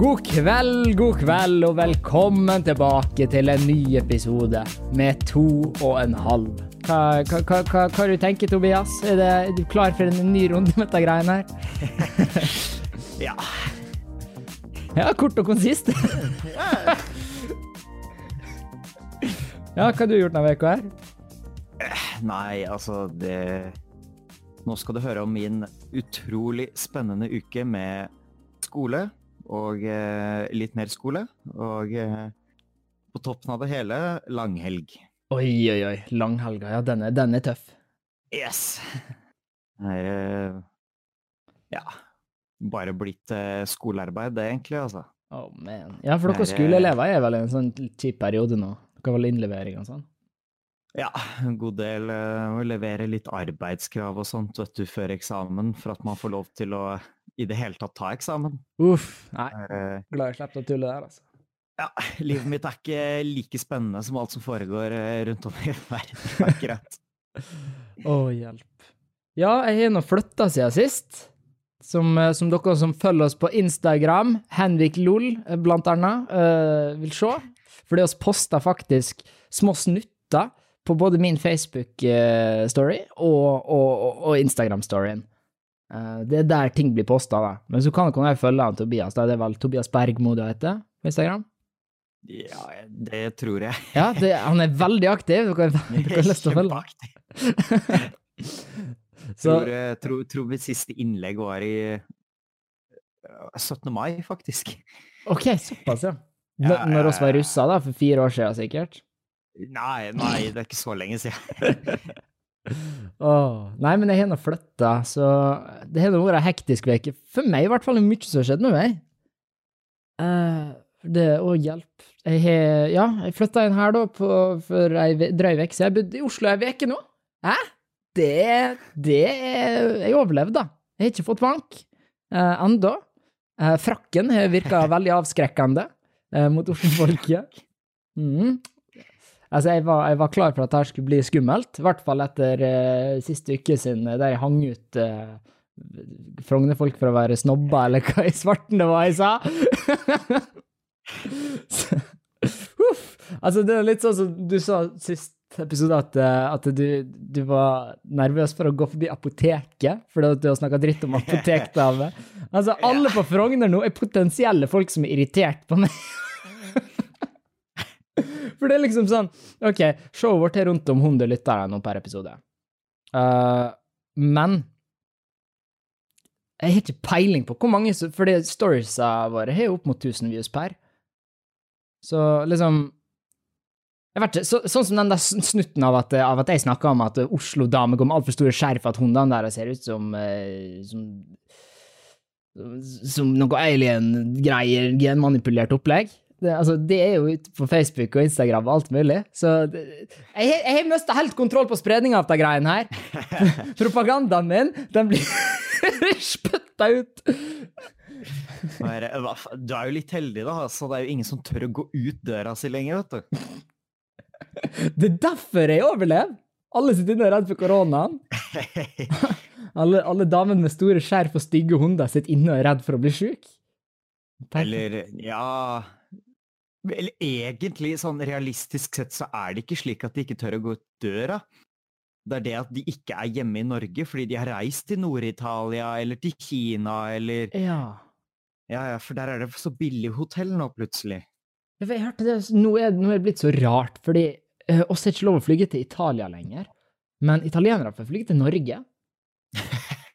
God kveld, god kveld, og velkommen tilbake til en ny episode med to og en halv. Hva, hva, hva, hva, hva du tenker Tobias? Er, det, er du klar for en ny runde med dette greiene her? Ja. Ja, kort og konsist. ja, hva har du gjort denne uka her? Nei, altså det Nå skal du høre om min utrolig spennende uke med skole og eh, litt mer skole. Og eh, på toppen av det hele langhelg. Oi, oi, oi. Langhelga. Ja, Denne, er, er tøff. Yes! Er eh, Ja. Bare blitt skolearbeid, det, egentlig, altså. Oh, man. Ja, for dere er- skoleelever er vel i en sånn kjip periode nå. Dere har vel innlevering og sånn? Ja, en god del å levere litt arbeidskrav og sånt vet du, før eksamen, for at man får lov til å i det hele tatt ta eksamen. Uff. Nei, Det eh, glad jeg slapp å tulle der, altså. Ja, livet mitt er ikke like spennende som alt som foregår eh, rundt om i verden, akkurat. Å, hjelp. Ja, jeg har nå flytta siden sist. Som, eh, som dere som følger oss på Instagram, Henrik Lol blant annet, eh, vil se. Fordi vi poster faktisk små snutter på både min Facebook-story og, og, og Instagram-storyen. Eh, det er der ting blir posta, da. Men så kan dere følge han Tobias. da. Det er vel Tobias Bergmo du heter på Instagram? Ja, det tror jeg. Ja, det, han er veldig aktiv. Dere, har lyst til å følge ham. Tror, eh, tror, tror mitt siste innlegg var i eh, 17. mai, faktisk. Ok, såpass, ja. Ja, Når oss var russa, da, for fire år siden sikkert. Nei, nei, det er ikke så lenge siden. Åh, Nei, men jeg har nå flytta, så det har vært ei hektisk uke. For meg, i hvert fall, mye som har skjedd med meg. Uh, det Å, hjelp. Jeg har Ja, jeg flytta inn her, da, på, for ei drøy uke siden. Jeg bodde i Oslo ei uke nå. Hæ? Det Det Jeg overlevde, da. Jeg har ikke fått bank uh, ennå. Uh, frakken har virka veldig avskrekkende uh, mot Oslo-folket. Mhm. Altså, jeg var, jeg var klar for at dette skulle bli skummelt, i hvert fall etter uh, siste uke sin, eh, der jeg hang ut uh, Frogner-folk for å være snobba, eller hva i svarten det var jeg sa. Så, Uff. Altså, det er litt sånn som du sa sist episode, at, at du, du var nervøs for å gå forbi apoteket, fordi at du har snakka dritt om apotekdame. Altså, alle på Frogner nå er potensielle folk som er irritert på meg. For det er liksom sånn OK, showet vårt er rundt om 100 lyttere nå per episode. Uh, men jeg har ikke peiling på hvor mange For Fordi storiesa våre har jo opp mot 1000 views per. Så liksom ikke, så, Sånn som den der snutten av at, av at jeg snakka om at Oslo-damer går med altfor store skjerf, at hundene der ser ut som eh, som, som noe alien-greier, genmanipulert opplegg. Det, altså, det er jo ute på Facebook og Instagram og alt mulig. Så det, jeg, har- mista helt kontroll på spredninga av de greiene her. Propagandaen min, den blir spytta ut. Du er jo litt heldig, da. Så det er jo ingen som tør å gå ut døra si lenger, vet du. Det er derfor jeg overlever. Alle sitter inne og er redd for koronaen. Alle, alle damene med store skjerf og stygge hunder sitter inne og er redd for å bli sjuk. Eller ja Eller egentlig, sånn realistisk sett, så er det ikke slik at de ikke tør å gå ut døra. Det er det at de ikke er hjemme i Norge fordi de har reist til Nord-Italia eller til Kina eller Ja. Ja, ja, for der er det så billig hotell nå, plutselig. Jeg hørte det, nå er, nå er det blitt så rart, fordi uh, oss er ikke lov å flyge til Italia lenger. Men italienere får flyge til Norge.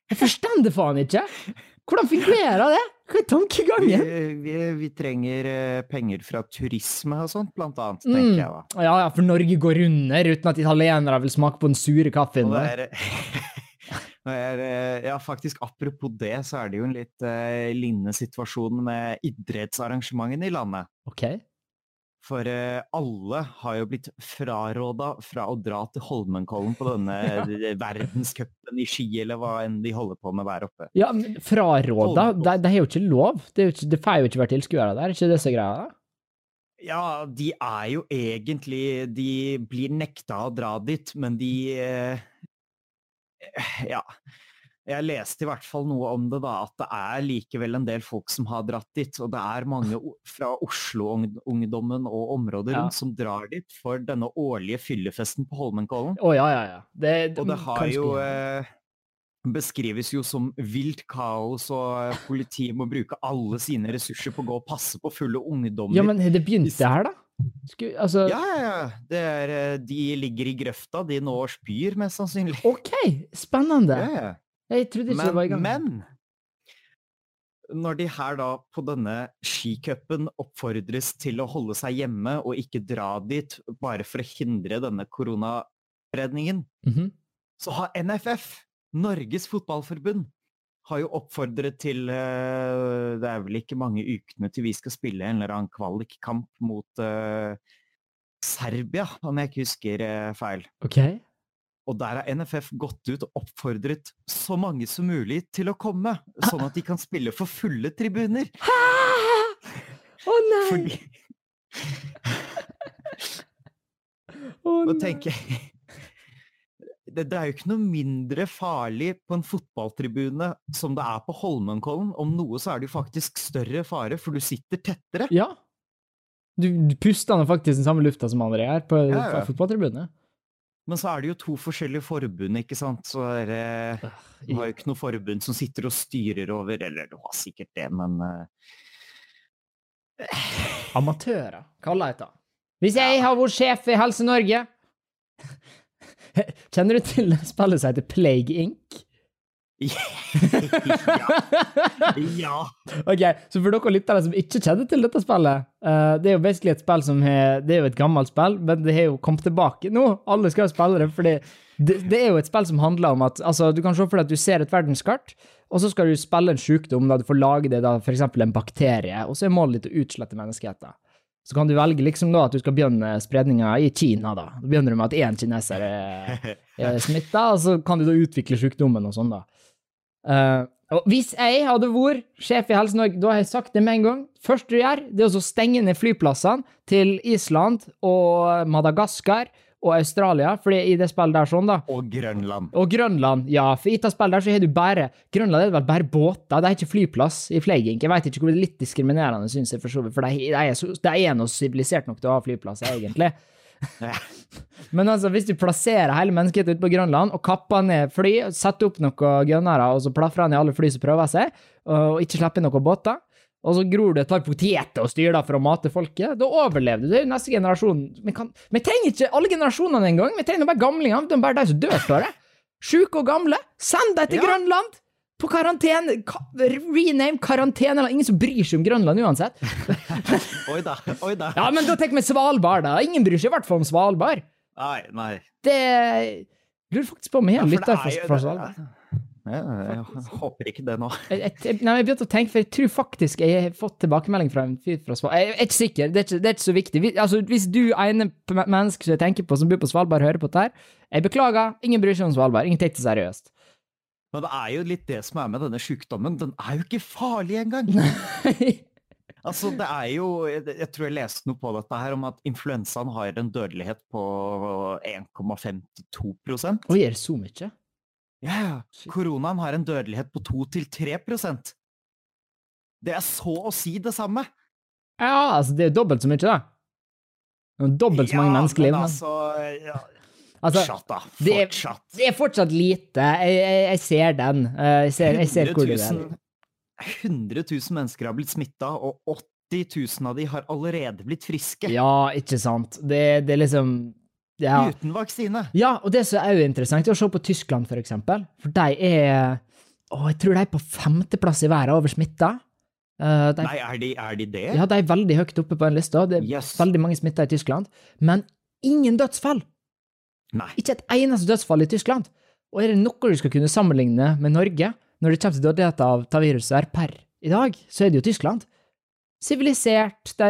Jeg forstår det faen ikke! Hvordan fungerer det? Hva er Vi, tankegangen? vi, vi trenger eh, penger fra turisme og sånt, blant annet, Mm. tenker jeg da. Ja, ja, for Norge går under uten at italienere vil smake på den sure kaffen. Og det er, er, eh, ja, faktisk apropos det, så er det jo en litt uh, lignende situasjon med idrettsarrangementene i landet. Ok. For eh, alle har jo blitt fraråda fra å dra til Holmenkollen på denne ja. verdenscupen i ski, eller hva enn de holder på med der oppe. Ja, men fraråda, det, det er jo ikke lov. Det, ikke, det får jo ikke være tilskuere der, er ikke disse greia? Ja, de er jo egentlig De blir nekta å dra dit, men de eh, Ja. Jeg leste i hvert fall noe om det, da, at det er likevel en del folk som har dratt dit. Og det er mange fra Oslo-ungdommen og området Ja. som drar dit for denne årlige fyllefesten på Holmenkollen. Å, ja, ja, ja. Det, Og det har jo eh, beskrives jo som vilt kaos, og eh, politiet må bruke alle sine ressurser på å gå og passe på fulle ungdommer. Ja, men det begynte her, da? Sku, altså ja, ja, ja. Det er, eh, de ligger i grøfta, de nå spyr, mest sannsynlig. OK, spennende. Ja, ja. Jeg trodde ikke det var i gang. men når de her da på denne skicupen oppfordres til å holde seg hjemme og ikke dra dit bare for å hindre denne koronaspredningen, -hmm. så har NFF, Norges fotballforbund, har jo oppfordret til uh, Det er vel ikke mange ukene til vi skal spille en eller annen kvalikkamp mot uh, Serbia, om jeg ikke husker eh, feil. OK. Og der har NFF gått ut og oppfordret så mange som mulig til å komme, sånn at de kan spille for fulle tribuner. Å nei! Fordi, Å nå tenker jeg det, det er jo ikke noe mindre farlig på en fotballtribune som det er på Holmenkollen. Om noe så er det jo faktisk større fare, for du sitter tettere. Ja. Du, du puster faktisk den samme lufta som andre gjør på Ja, ja. fotballtribunene. Men så er det jo to forskjellige forbund, ikke sant. Så er det, du har jo ikke noe forbund som sitter og styrer over Eller du har sikkert det, men eh, Amatører, kaller jeg det. Hvis jeg har vært sjef i Helse Norge Kjenner du til spillet som heter Plague Inc? Ja. ja. Ok, så for dere lyttere som ikke kjenner til dette spillet, uh, det er jo basically et spill som har, det er jo et gammelt spill, men det har jo kommet tilbake nå. Alle skal jo spille det, fordi det, det er jo et spill som handler om at, altså, du kan se for deg at du ser et verdenskart, og så skal du spille en sykdom, da du får lage det da, eksempel en bakterie, og så er målet ditt å utslette menneskeheten. Så kan du velge liksom da at du skal begynne spredninga i Kina, da. Da begynner du med at én kineser er, er smitta, og så kan du da utvikle sykdommen og sånn, da. Eh, og hvis jeg hadde vært sjef i Helse Norge, da har jeg sagt det med en gang. Først du gjør, det er å stenge ned flyplassene til Island og Madagaskar og Australia, fordi i det spillet der sånn, da. Og Grønland. Og Grønland, ja, for i det spillet der så har du bare Grønland er vel bare båter, det er ikke flyplass i Fleigink. Jeg vet ikke hvor det er litt diskriminerende, syns jeg, for så vidt, for de, er, så, de er noe sivilisert nok til å ha flyplass, egentlig. Men altså, hvis du plasserer hele menneskeheten ute på Grønland og kapper ned fly, setter opp noen gunnere og så plafrer ned alle fly som prøver seg, og ikke slipper inn noen båter, og så gror du et par poteter og styrer for å mate folket, da overlever du. Det er jo neste generasjon. Vi, kan, vi trenger ikke alle generasjonene engang, vi trenger bare gamlingene. Det er bare de som dør, står det. Sjuke og gamle. Send dem til Ja. Grønland! På karantene. Ka rename karantene. eller Ingen som bryr seg om Grønland uansett. Oi da, oi da. Ja, men da tenker vi Svalbard, da. Ingen bryr seg i hvert fall om Svalbard. Nei, nei. Det lurer faktisk på om jeg har er fra, Svalbard. Ja, jeg håper ikke det nå. Jeg, jeg, nei, jeg begynte å tenke, for jeg tror faktisk jeg har fått tilbakemelding fra en fyr fra Svalbard. Jeg er ikke sikker, det er ikke, det er ikke så viktig. Vi, altså, hvis du ene menneske som jeg tenker på som bor på Svalbard, hører på dette her, jeg beklager, ingen bryr seg om Svalbard. Ingen tar det seriøst. Men det er jo litt det som er med denne sykdommen. Den er jo ikke farlig engang! Altså, det er jo Jeg tror jeg leste noe på dette her om at influensaen har en dødelighet på 1,52 Oi, er det så mye? Ja, ja. Koronaen har en dødelighet på 2-3% Det er så å si det samme! Ja, altså, det er dobbelt så mye, da. Dobbelt så mange menneskeliv, men men altså, ja, altså, Fortsatt, da. det er- Fortsatt. det er fortsatt lite. Jeg, jeg, jeg ser den. Eh, Jeg ser, jeg ser hvor det er. 100 000 100 000 mennesker har blitt smitta, og 80 000 av de har allerede blitt friske. Ja, ikke sant. Det, det er liksom ja. Uten vaksine. Ja, og det som er jo interessant, er å se på Tyskland, for eksempel. For de er Å, jeg tror de er på femteplass i verden over smitta. Uh, de, Nei, er de, er de det? ja, de er veldig høyt oppe på den lista. Det er Yes. veldig mange smitta i Tyskland. Men ingen dødsfall! Nei. Ikke et eneste dødsfall i Tyskland. Og er det noe du skal kunne sammenligne med Norge når det kommer til dødelighet av ta viruset per i dag, så er det jo Tyskland. Sivilisert, de,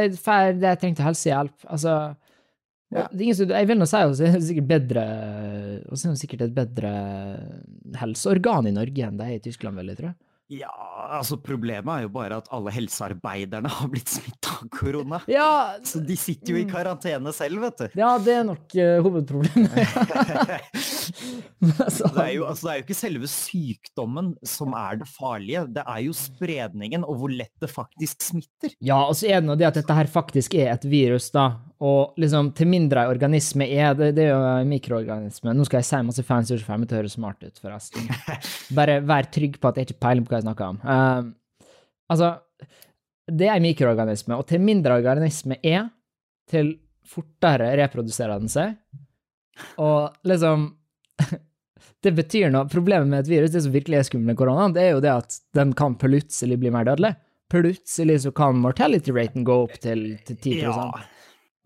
de trengte helsehjelp. Altså Ja. det ingen som, Jeg vil nå si at det er sikkert bedre og så er det sikkert et bedre helseorgan i Norge enn det er i Tyskland, vel, jeg tror Ja, altså Problemet er jo bare at alle helsearbeiderne har blitt smitta av korona. Ja, Så de sitter jo i Mm. karantene selv, vet du. ja det er nok uh, hovedproblemet. Altså, Det er, jo, altså, det er jo ikke selve sykdommen som er det farlige, det er jo spredningen og hvor lett det faktisk smitter. Ja, og så er det nå det at dette her faktisk er et virus, da. Og liksom, til mindre organisme er det, det er jo mikroorganisme. Nå skal jeg si masse fancy ord til å smart ut, forresten. Bare vær trygg på at jeg ikke peiler på hva jeg snakker om. Um, altså, det er en mikroorganisme, og til mindre organisme er, til fortere reproduserer den seg. Og liksom Det betyr noe. Problemet med et virus, det som virkelig er skummelt med korona, det er jo det at den kan plutselig bli mer dødelig. Plutselig så kan mortality-raten gå opp til, til 10 Ja,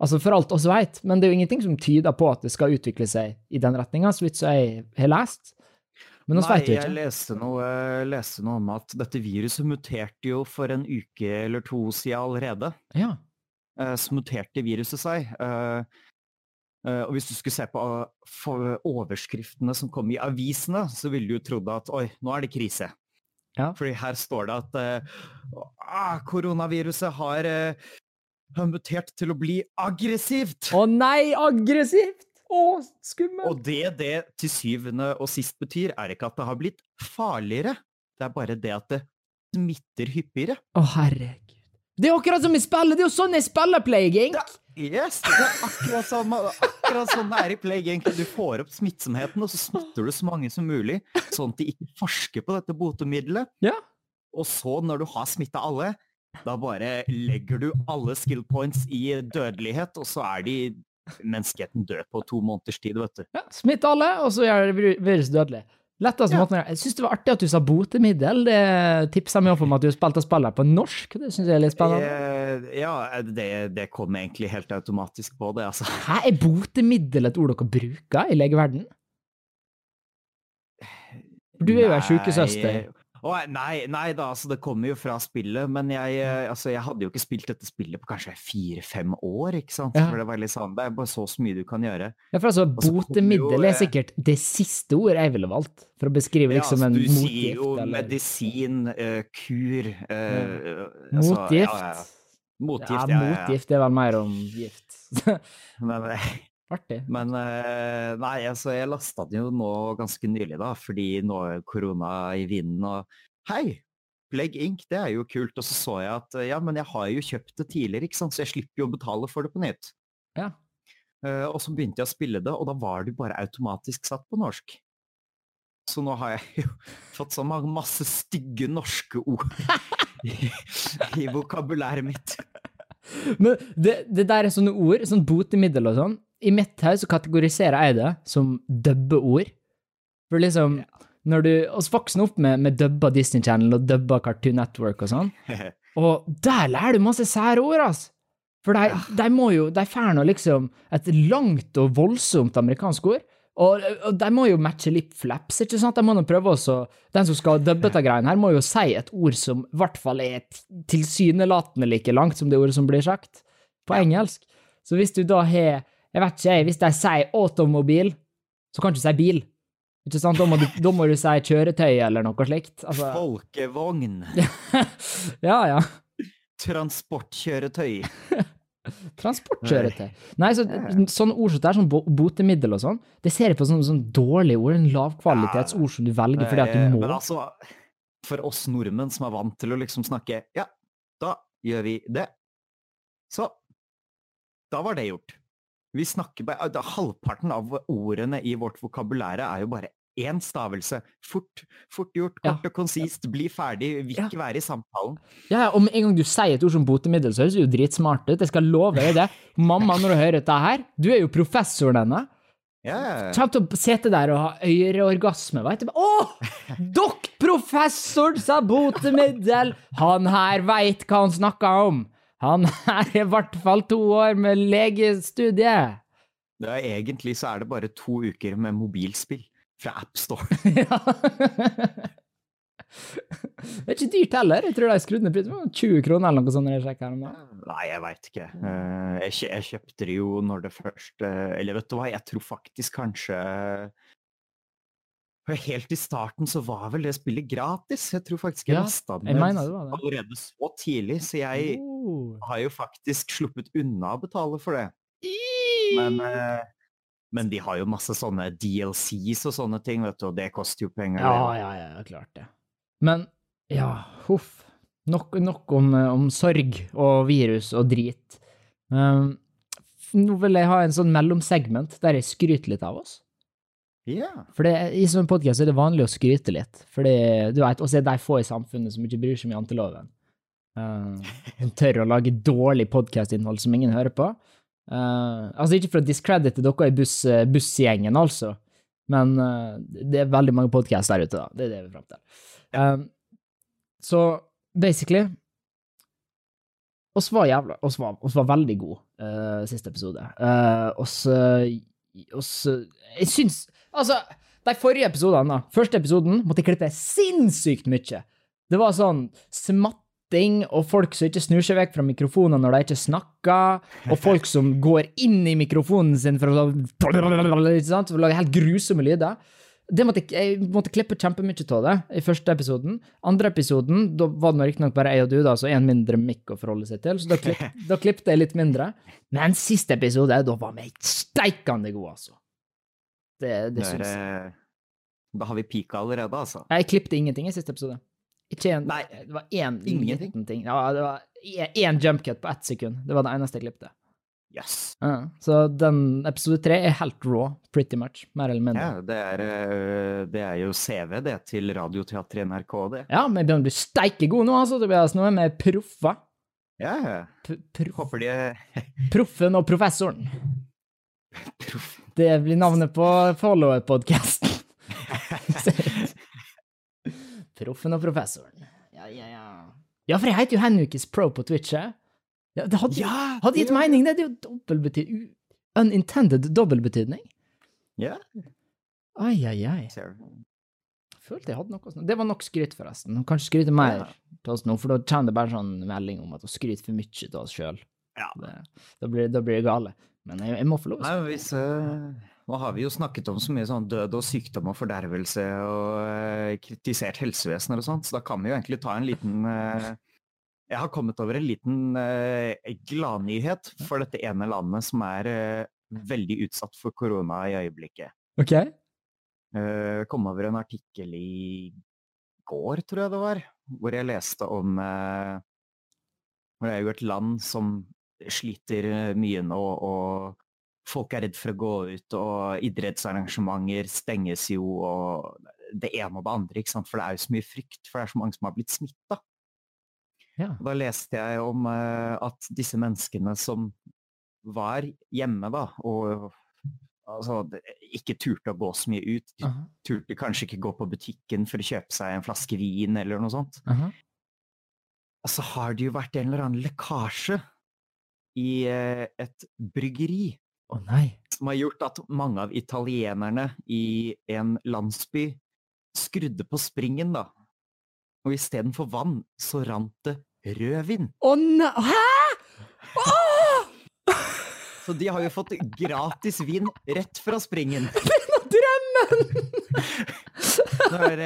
Altså for alt oss veit, men det er jo ingenting som tyder på at det skal utvikle seg i den retninga, så vidt så jeg har lest. Men Nei, jeg leste noe, leste noe om at dette viruset muterte jo for en uke eller to siden allerede. Ja. Eh, så muterte viruset seg. Eh, eh, og hvis du skulle se på overskriftene som kom i avisene, så ville du jo trodd at oi, nå er det krise. Ja. Fordi her står det at uh, koronaviruset har, uh, mutert til å bli aggressivt. Å nei, aggressivt! Å, skummelt! Og det det til syvende og sist betyr, er ikke at det har blitt farligere. Det er bare det at det smitter hyppigere. Å, herregud. Det er akkurat som i spillet! Det er jo sånn jeg spiller Plague Yes, det er akkurat sånn, akkurat sånn det er i Plague Inc. Du får opp smittsomheten, og så smitter du så mange som mulig, sånn at de ikke forsker på dette botemiddelet. Ja. Og så, når du har smitta alle, da bare legger du alle skill points i dødelighet, og så er de menneskeheten dø på to måneders tid, vet du. Ja, Smitt alle, og så gjør det viruset dødelig. Letteste Ja. måten Jeg syns det var artig at du sa botemiddel. Det tipsa meg om at du spilte spillet på norsk. Det syns jeg er litt spennende. Eh, Ja, det, det kom egentlig helt automatisk på det, altså. Hæ, er botemiddel et ord dere bruker i legeverden? Du er jo ei sjukesøster. Nei. Nei, nei da, altså det kommer jo fra spillet, men jeg, eh, altså, jeg hadde jo ikke spilt dette spillet på kanskje fire-fem år, ikke sant? Ja. For det var litt sånn, det er bare så så mye du kan gjøre. Ja, for altså, kommer botemiddel er eh, sikkert det siste ordet jeg ville valgt for å beskrive Ja, liksom altså, en du sier jo eller medisin, uh, kur eh, altså, Motgift. Ja, ja. Motgift, ja, ja, ja, ja. motgift er vel mer om gift. Men, Artig. Men eh, nei, altså jeg lasta den jo nå ganske nylig, da, fordi nå er korona i vinden og Hei! plegg ink, det er jo kult. Og så så jeg at ja, men jeg har jo kjøpt det tidligere, ikke sant, så jeg slipper jo å betale for det på nytt. Ja. Uh, og så begynte jeg å spille det, og da var det bare automatisk satt på norsk. Så nå har jeg jo fått så mange masse stygge norske ord i, i vokabulæret mitt. Men det, det der er sånne ord, sånn botemiddel og sånn. I mitt hode så kategoriserer jeg det som dubbeord. For liksom, når du oss vokser opp med, med dubba Disney Channel og dubba Cartoon Network og sånn, og der lærer du masse sære ord, ass! For de, de må jo, de får nå liksom et langt og voldsomt amerikansk ord, og, og de må jo matche lip flaps, ikke sant? De må nå prøve også, den som skal dubbe dette greiene her, må jo si et ord som i hvert fall er tilsynelatende like langt som det ordet som blir sagt på engelsk. Så hvis du da har, jeg vet ikke, jeg, hvis de sier automobil, så kan du ikke si bil. Ikke sant? Da må du, da må du si kjøretøy eller noe slikt. Altså, Folkevogn. ja, ja. Transportkjøretøy. Transportkjøretøy. Nei, så, sånne ord som det er, sånn botemiddel og sånn, det ser jeg på som sånn dårlige ord, en lavkvalitetsord som du velger fordi at Eh, du må. Men altså, for oss nordmenn som er vant til å liksom snakke Ja, da gjør vi det. Så da var det gjort. Vi snakker bare da, Halvparten av ordene i vårt vokabulære er jo bare én stavelse. Fort, fort gjort, Ja. kort og konsist, bli ferdig, vil Ja. være i samtalen. Ja, og med en gang du sier et ord som botemiddel, så høres det jo dritsmart ut. Jeg skal love deg det. Mamma, når du hører dette her, du er jo professoren hennes. Yeah. Kjem til å sitte der og ha øreorgasme, veit du. Å! Dokk professor sa botemiddel! Han her veit hva han snakker om. Han er i hvert fall to år med legestudie. det er, egentlig så er det bare to uker med mobilspill fra AppStore. Ja. Det er ikke dyrt heller. Jeg tror de skrudde ned prisen 20 kroner eller noe sånt. når jeg sjekker her. Nei, jeg veit ikke. Eh, jeg, kjøpte det jo når det først eh, Eller vet du hva, jeg tror faktisk kanskje Helt i starten så var vel det spillet gratis. Jeg tror faktisk jeg Ja, lasta det. allerede så tidlig, så jeg Oh. har jo faktisk sluppet unna å betale for det. Men, eh, men de har jo masse sånne DLCs og sånne ting, vet du, og det koster jo penger. Ja, ja, ja, klart det. Men ja, huff. Nok, nok om, eh, om sorg og virus og drit. Um, nå vil jeg ha en sånn mellomsegment der jeg skryter litt av oss. Ja. For det, i sånn podkast er det vanlig å skryte litt. Fordi, du vet, også er de få i samfunnet som ikke bryr seg om janteloven. Uh, som tør å lage dårlig podkastinnhold som ingen hører på. Uh, altså ikke for å discredite dere i buss, eh, bussgjengen, altså, men uh, det er veldig mange podkast der ute, da. Det er det vi er fram til. Um, så basically oss var jævla oss var, oss var veldig gode uh, siste episode. Uh, oss, uh, oss Jeg syns Altså, de forrige episodene, da. Første episoden måtte jeg klippe sinnssykt mye. Det var sånn smatting, og folk som ikke snur seg vekk fra mikrofonen når de ikke snakker, og folk som går inn i mikrofonen sin for å for å lage helt grusomme lyder. Det måtte, jeg måtte klippe kjempemye av det i første episoden. Andre episoden, da var det riktignok bare jeg og du, da, så én mindre mikk å forholde seg til, så da, klipp, da klippte jeg litt mindre. Men siste episode, da var vi steikende gode, altså. Det, det syns jeg. da har vi pika allerede, altså. Jeg klippte ingenting i siste episode. Ikke en, Nei, det var én ingenting? ting. Ja, det var én jumpcut på ett sekund. Det var det eneste jeg klippte. Yes. Ja, så den episode tre er helt raw, pretty much. Mer eller mindre. Ja, det er, eh, det er jo CV, det, til Radioteatret i NRK, det. Ja, men begynner å bli steike god nå, altså, Tobias. Nå er vi proffer. Ja, ja. P. Håper de Proffen og professoren. Proff. Det blir navnet på follower-podkasten. Proffen og professoren. Ja, ja, ja. Ja, for jeg heter jo Henrikes Pro på Twitch, jeg. Ja, det hadde, Ja, hadde gitt det- mening, det. Det er jo dobbeltbetydning. Unintended dobbeltbetydning. Ja. Ai, ai, ai. Følte jeg hadde noe sånt. Det var nok skryt, forresten. Kanskje skryte mer Ja. til oss nå, for da kommer det bare sånn melding om at vi skryter for mye til oss sjøl. Ja. Da, blir- da blir det gale. Men jeg, jeg må få lov Nei, hvis, uh, nå har vi jo snakket om så mye sånn død og sykdom og fordervelse og eh, kritisert helsevesenet og sånt, så da kan vi jo egentlig ta en liten eh, Jeg har kommet over en liten uh, gladnyhet for dette ene landet som er eh, veldig utsatt for korona i øyeblikket. OK? Uh, kom over en artikkel i går, tror jeg det var, hvor jeg leste om uh, hvor Det er jo et land som sliter mye nå, og folk er redd for å gå ut, og idrettsarrangementer stenges jo, og det ene og det andre, ikke sant? for det er jo så mye frykt, for det er så mange som har blitt smitta. Ja. Da leste jeg om eh, at disse menneskene som var hjemme, da, og altså, ikke turte å gå så mye ut, de turte kanskje ikke gå på butikken for å kjøpe seg en flaske vin eller noe sånt. aha. Så har det jo vært en eller annen lekkasje i eh, et bryggeri Oh, som har gjort at mange av italienerne i en landsby skrudde på springen, da. Og istedenfor vann, så rant det rødvin. Å nei! Hæ?! Åh! Så de har jo fått gratis vin rett fra springen. Drømmen! Når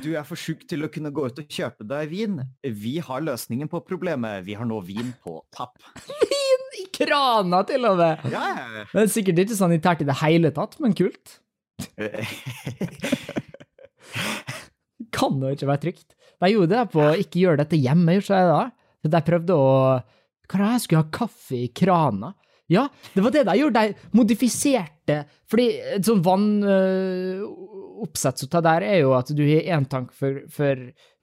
du er for sjuk til å kunne gå ut og kjøpe deg vin, vi har løsningen på problemet. Vi har nå vin på tapp. Vin i krana, til og med! Ja, Det er sikkert ikke sanitært i det hele tatt, men kult. Kan Kan jo ikke være trygt. De gjorde det på å ikke gjøre dette hjemme, Så jeg, da. Så jeg prøvde å Hva det, jeg skulle ha kaffe i krana? Ja, det var det de gjorde. De modifiserte Fordi et sånt vannoppsett som der er jo at du har én tank for, for,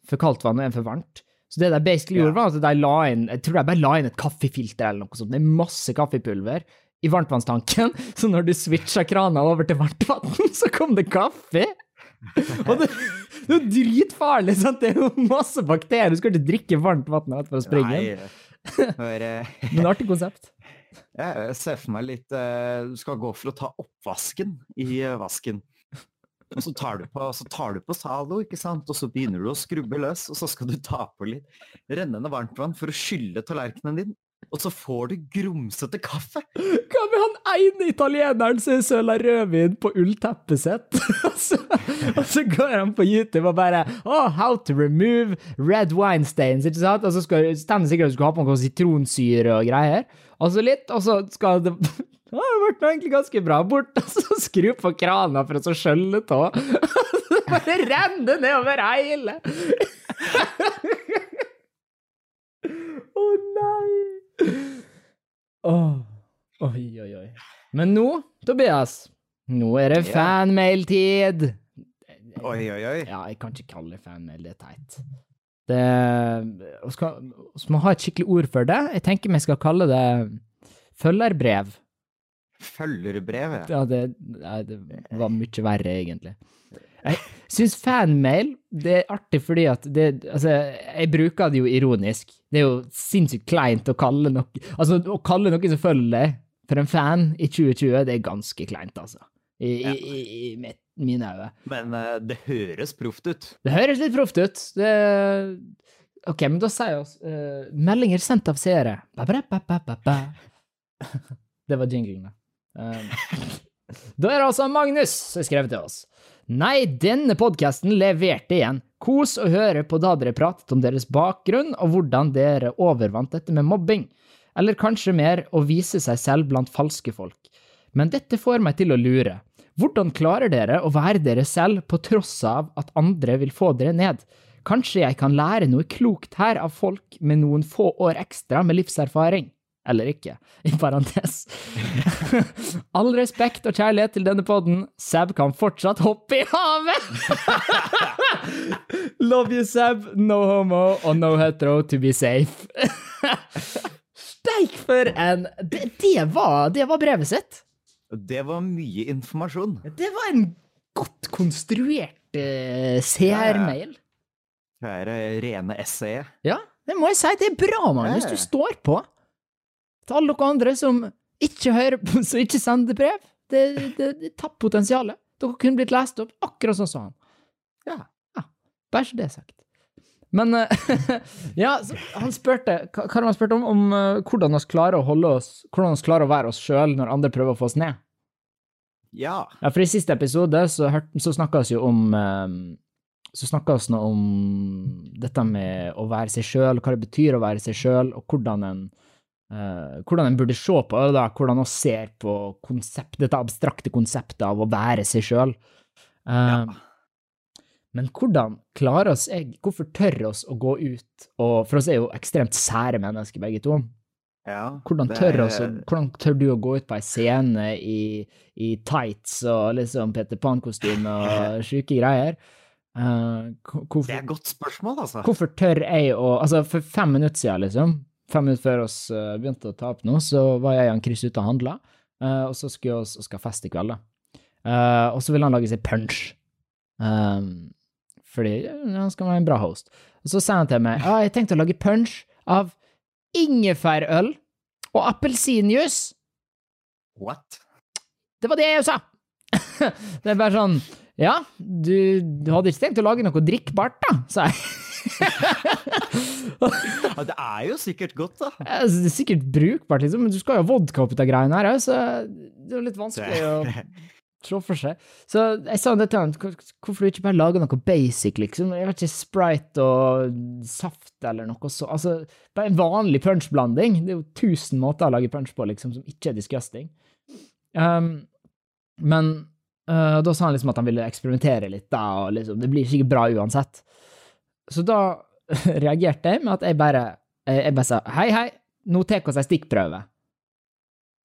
for kaldt vann og én for varmt. Så det de basically Ja. gjorde, var at de la inn Jeg tror de bare la inn et kaffefilter eller noe sånt. Er masse kaffepulver i varmtvannstanken, så når du switcha krana over til varmtvann, så kom det kaffe! Og det, det er jo dritfarlig, sant? Det er jo masse bakterier. Du skal ikke drikke varmt vann for å springe. Nei, For, uh... Men artig konsept. jeg ser for meg litt uh, Du skal gå for å ta oppvasken i uh, vasken. Og så tar du på, så tar du på Zalo, ikke sant? og så begynner du å skrubbe løs, og så skal du ta på litt rennende varmtvann for å skylle tallerkenen din. Og så får du grumsete kaffe. Hva med han ene italieneren som søler rødvin på ullteppet sitt? og, så, og går han på YouTube og bare oh, How to remove red wine stains, ikke sant? Og så skal stender sikkert at du skal ha på noe sitronsyre og greier. Og så litt, og så skal det Ja, det ble egentlig ganske bra. Bort, og så skru på krana for å skjølle skjølle av. Så bare renner nedover hele. Å nei! Åh. Oi, oi, oi. Men nå, Tobias, nå er det fanmail-tid. Oi, oi, oi. Ja, jeg kan ikke kalle det fanmail, det er teit. Det Vi må ha et skikkelig ord for det. Jeg tenker vi skal kalle det følgerbrev. Følgerbrev, ja. Ja, det, det var mye verre, egentlig. Jeg syns fanmail det er artig fordi at det Altså, jeg bruker det jo ironisk. Det er jo sinnssykt kleint å kalle noe Altså, å kalle noe som følger deg, for en fan i 2020, det er ganske kleint, altså. I, Ja. i, i, i mitt- mine øyne. Men uh, det høres proft ut. Det høres litt proft ut. Det OK, men da sier oss eh, meldinger sendt av seere. Det var jingling, da. Um, da er det altså Magnus som har skrevet til oss. Nei, denne podkasten leverte igjen. Kos å høre på da dere pratet om deres bakgrunn og hvordan dere overvant dette med mobbing. Eller kanskje mer å vise seg selv blant falske folk. Men dette får meg til å lure. Hvordan klarer dere å være dere selv på tross av at andre vil få dere ned? Kanskje jeg kan lære noe klokt her av folk med noen få år ekstra med livserfaring? Eller ikke, i parentes. All respekt og kjærlighet til denne podden. Seb kan fortsatt hoppe i havet! Love you, Seb. No homo og no hetero to be safe. Steik for en det, det, var, det var brevet sitt. Det var mye informasjon. Det var en godt konstruert uh, CR-mail. Det er eh, rene essayet. Ja, det må jeg si. Det er bra, Magnus. Du står på. Til alle dere andre som ikke hører på, som ikke sender brev. Det, det, det tapper potensialet. Dere kunne blitt lest opp akkurat sånn som han. Ja. Bare så det er sagt. Men eh, ja, han spurte Hva hva har han spurt om? Om eh, hvordan vi klarer å holde oss Hvordan vi klarer å være oss sjøl når andre prøver å få oss ned. Ja. Ja, for i siste episode så, hørt, så snakka vi jo om eh, Så snakka vi om dette med å være seg sjøl, hva det betyr å være seg sjøl, og hvordan en hvordan en burde se på det, da, hvordan vi ser på konsept, dette abstrakte konseptet av å være seg sjøl. Ja. Men hvordan klarer oss jeg, Hvorfor tør oss å gå ut og For oss er jo ekstremt sære mennesker, begge to. ja. Hvordan tør, er- oss, hvordan tør du å gå ut på ei scene i, i tights og liksom Peter Pan-kostyme og sjuke greier? Uh, hvorfor, Det er et godt spørsmål, altså. hvorfor tør jeg å Altså, for fem minutter siden, liksom, fem minutter før oss eh, begynte å ta opp nå, så var jeg og han Chris ute og handla, eh, og så skulle vi skal feste i kveld, da. Eh, og så ville han lage seg punch. Um, fordi han skal være en bra host. Og så sa han til meg ja, jeg tenkte å lage punch av ingefærøl og appelsinjuice. What? Det var det jeg sa! det er bare sånn Ja, du, du hadde ikke tenkt å lage noe drikkbart, da, sa jeg. Ja, det er jo sikkert godt, da. Altså, det er sikkert brukbart, liksom, men du skal jo ha vodka oppi de greiene her, så det er litt vanskelig å se for seg. Så jeg sa det til han, hvorfor du ikke bare lager noe basic, liksom? Jeg vet ikke, Sprite og saft eller noe så, altså, bare en vanlig punchblanding. Det er jo tusen måter å lage punch på, liksom, som ikke er disgusting. Um, men uh, da sa han liksom at han ville eksperimentere litt, da, og liksom, det blir sikkert bra uansett. Så da reagerte jeg med at jeg bare, jeg jeg bare sa hei, hei, nå tar vi oss ei stikkprøve.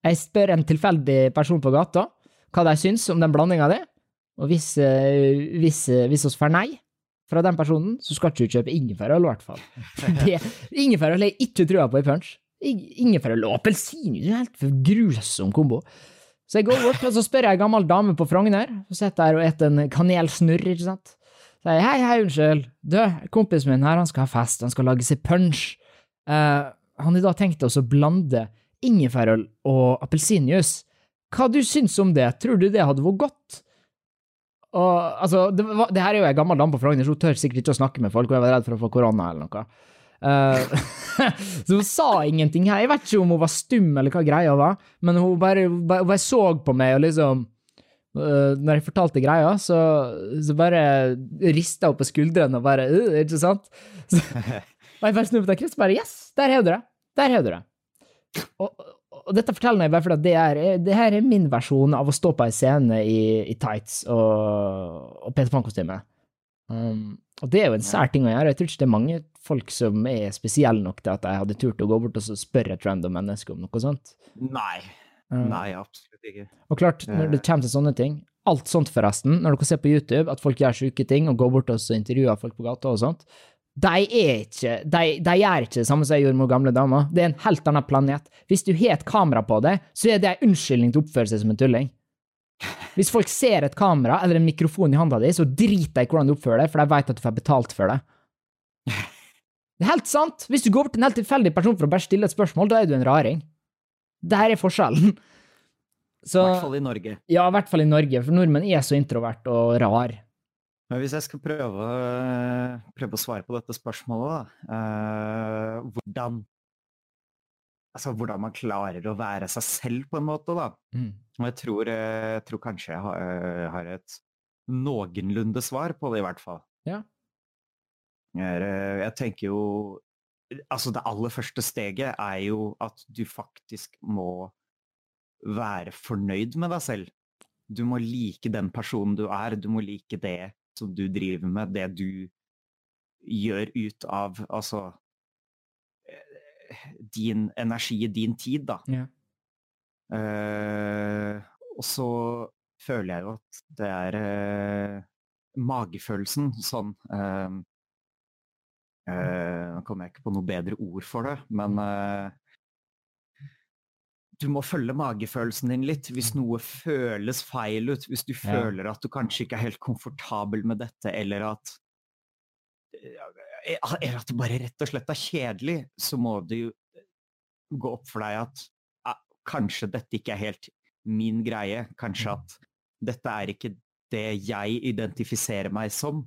Jeg spør en tilfeldig person på gata hva de syns om den blandinga di, og hvis, eh, hvis, eh, hvis vi får nei fra den personen, så skal ikke du kjøpe ingefærøl, i hvert fall. Det- Ingefærøl har jeg ikke trua på i punch. Ing- Ingefærøl og appelsin, det er en helt for grusom kombo. Så jeg går bort, og så spør jeg ei gammel dame på Frogner, som sitter der og spiser en kanelsnurr, ikke sant. Jeg, hei, hei, unnskyld. Du, kompisen min her, han skal ha fest, han skal lage seg punch. Uh, han har da tenkt oss å blande ingefærøl og appelsinjuice. Hva du syns om det? Tror du det hadde vært godt? Og altså, det, var, det her er jo ei gammel dame på Frogner, så hun tør sikkert ikke å snakke med folk, og jeg var redd for å få korona eller noe. Uh, så hun sa ingenting her. Jeg vet ikke om hun var stum eller hva greia var, men hun bare, hun bare så på meg og liksom Når jeg fortalte greia, så, så bare rista hun på skuldrene og bare uh, Ikke sant? Så, og jeg bare snur på deg, Chris, bare Yes, der har du det! Der har du det. Og, og dette forteller meg bare fordi det, er, det her er min versjon av å stå på ei scene i, i tights og, og Peter Pan-kostyme. Um, og det er jo en sær ting å gjøre. Jeg tror ikke det er mange folk som er spesielle nok til at jeg hadde turt å gå bort og spørre et random menneske om noe sånt. Nei. Nei, absolutt ikke. Og klart, når det kommer til sånne ting Alt sånt, forresten, når dere ser på YouTube at folk gjør sjuke ting og går bort og intervjuer folk på gata og sånt, de er ikke De, de gjør ikke det samme som jeg gjorde med gamle damer. Det er en helt annen planet. Hvis du har et kamera på deg, så er det en unnskyldning til å oppføre seg som en tulling. Hvis folk ser et kamera eller en mikrofon i handa di, så driter de i hvordan du oppfører deg, for de vet at du får betalt for det. Det er helt sant! Hvis du går bort til en helt tilfeldig person for å bare stille et spørsmål, da er du en raring. Det her er forskjellen. I hvert fall i Norge. Ja, i hvert fall i Norge, for nordmenn er så introvert og rar. Men hvis jeg skal prøve, prøve å svare på dette spørsmålet, da. uh, hvordan Altså hvordan man klarer å være seg selv, på en måte, da. Mm. Og jeg tror, eh, jeg tror kanskje jeg har, jeg har et noenlunde svar på det, i hvert fall. Ja. Jeg, eh, jeg tenker jo Altså, det aller første steget er jo at du faktisk må være fornøyd med deg selv. Du må like den personen du er, du må like det som du driver med, det du gjør ut av altså eh, din energi, din tid, da. Ja. Uh, og så føler jeg jo at det er uh, magefølelsen sånn eh, Nå kommer jeg ikke på noe bedre ord for det, men eh, du må følge magefølelsen din litt. Hvis noe føles feil ut, hvis du Ja. føler at du kanskje ikke er helt komfortabel med dette, eller at eh, eller at det bare rett og slett er kjedelig, så må det jo gå opp for deg at ja, kanskje dette ikke er helt min greie. Kanskje at dette er ikke det jeg identifiserer meg som.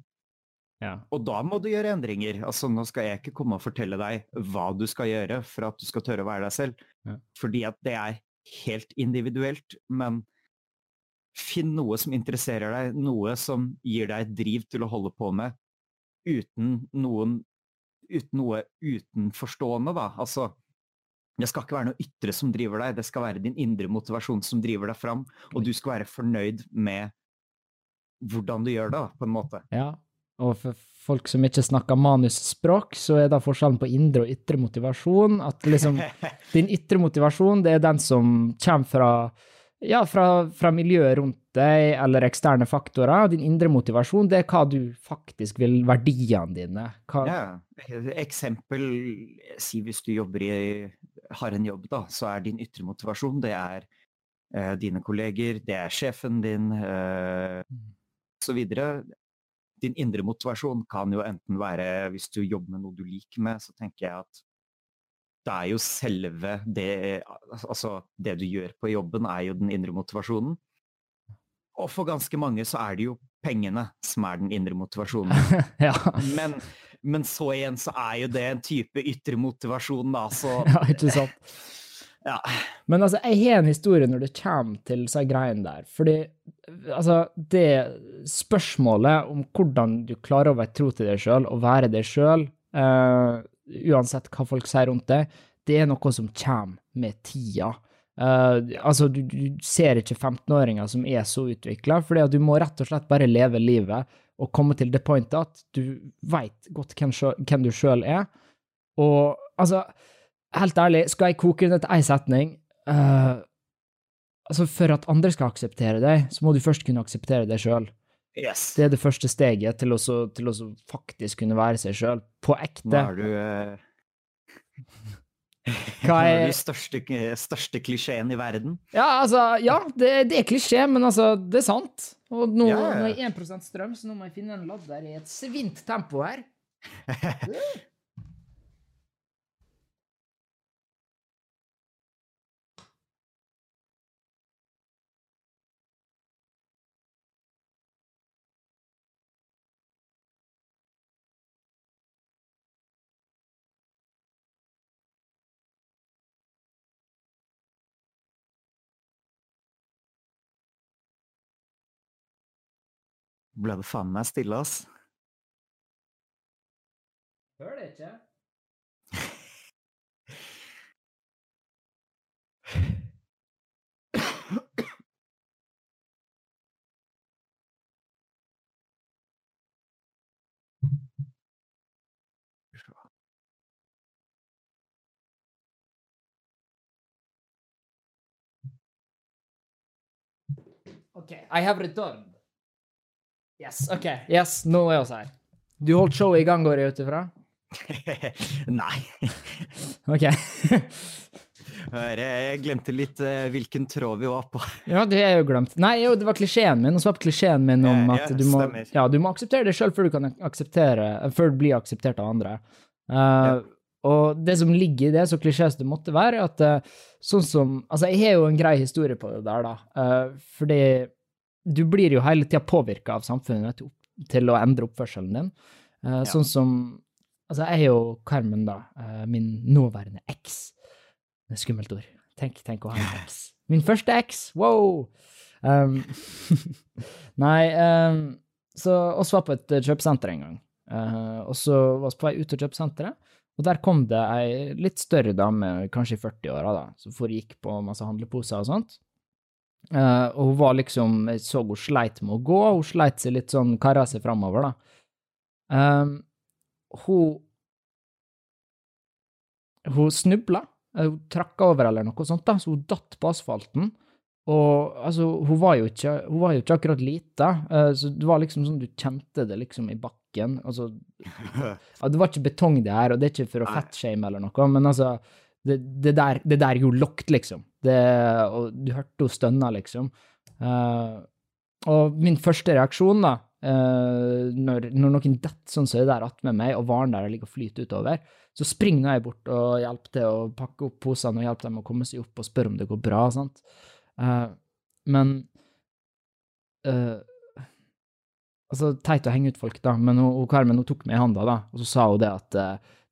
Ja. Og da må du gjøre endringer. Altså, nå skal jeg ikke komme og fortelle deg hva du skal gjøre for at du skal tørre å være deg selv. Ja. Fordi at det er helt individuelt. Men finn noe som interesserer deg, noe som gir deg et driv til å holde på med, uten noen Uten noe utenforstående, da. Altså, det skal ikke være noe ytre som driver deg, det skal være din indre motivasjon som driver deg fram, og du skal være fornøyd med hvordan du gjør det, på en måte. Ja, og for folk som ikke snakker manusspråk, så er da forskjellen på indre og ytre motivasjon at liksom din ytre motivasjon, det er den som kommer fra ja, fra, fra miljøet rundt deg eller eksterne faktorer. Din indre motivasjon, det er hva du faktisk vil, verdiene dine. Hva, Ja, eksempel, si hvis du jobber i, har en jobb da, så er din ytre motivasjon, det er eh, dine kolleger, det er sjefen din, eh, så videre. Din indre motivasjon kan jo enten være, hvis du jobber med noe du liker med, så tenker jeg at det er jo selve det, altså det du gjør på jobben er jo den indre motivasjonen. Og for ganske mange så er det jo pengene som er den indre motivasjonen. ja. Men, men så igjen så er jo det en type ytre motivasjon, da, så ja, ikke sant? Ja. Men altså, jeg har en historie når det kommer til disse greiene der. Fordi altså, det spørsmålet om hvordan du klarer å være tro til deg sjøl og være deg sjøl, uansett hva folk sier rundt deg, det er noe som kommer med tida. Uh, altså, du, du ser ikke 15-åringer som er så utvikla, fordi du må rett og slett bare leve livet og komme til det pointet at du veit godt hvem, hvem du sjøl er. Og altså, helt ærlig, skal jeg koke det ned til én setning uh, Altså, for at andre skal akseptere deg, så må du først kunne akseptere deg sjøl. Yes. Det er det første steget til å, til å faktisk kunne være seg sjøl, på ekte. ekte. er du uh... Hva er den største, største klisjeen i verden. Ja, altså, ja, det, det er klisjé, men altså, det er sant. Og nå, Ja, ja, ja. er jeg 1% strøm, så nå må jeg finne en ladder i et svint tempo her. ble det faen meg stille, ass. Det ikke? OK, I have returned. Yes, OK. Yes, nå er vi her. Du holdt showet i gang, går jeg ut ifra? Nei. OK. Hør, Jeg glemte litt eh, hvilken tråd vi var på. Ja, det er jo glemt. Nei, jo, det var klisjeen min. Og så var klisjeen min om at ja, du må, ja, du må akseptere det sjøl før du kan akseptere Før du blir akseptert av andre. Eh, Og det som ligger i det, så klisjé det måtte være, er at uh, sånn som Altså, jeg har jo en grei historie på det der, da. Uh, fordi du blir jo hele tida påvirka av samfunnet til, å endre oppførselen din. Eh, Sånn som Altså, jeg er jo Carmen, da. Uh, min nåværende eks. Det er et skummelt ord. Tenk, tenk å ha en eks. Min første eks! Wow! Um, nei, um, så oss var på et eh, kjøpesenter en gang. Uh, og så var vi på vei ut av kjøpesenteret, og der kom det ei litt større dame, kanskje i 40-åra, da, som foregikk på masse handleposer og sånt. Eh, og hun var liksom Jeg så hun sleit med å gå, hun sleit seg litt sånn, karra seg framover, da. Um, hun Hun snubla. eh, Hun trakka over eller noe sånt, da, så hun datt på asfalten. Og altså, hun var jo ikke, var jo ikke akkurat lita, uh, så det var liksom sånn du kjente det liksom i bakken. Altså, ja, det var ikke betong det her, og det er ikke for å Nei. fatshame eller noe, men altså, det, det, der, det der gjorde lokt, liksom. Det, og du hørte henne stønne, liksom. Uh, og min første reaksjon, da, uh, når, når noen detter sånn som det der attmed meg, og varen der ligger og flyter utover, så springer jeg bort og hjelper til å pakke opp posene og hjelper dem å komme seg opp og spørre om det går bra, sant. Uh, men Altså, teit å henge ut folk, da, men hun, Carmen hun tok meg i handa, da, og så sa hun det at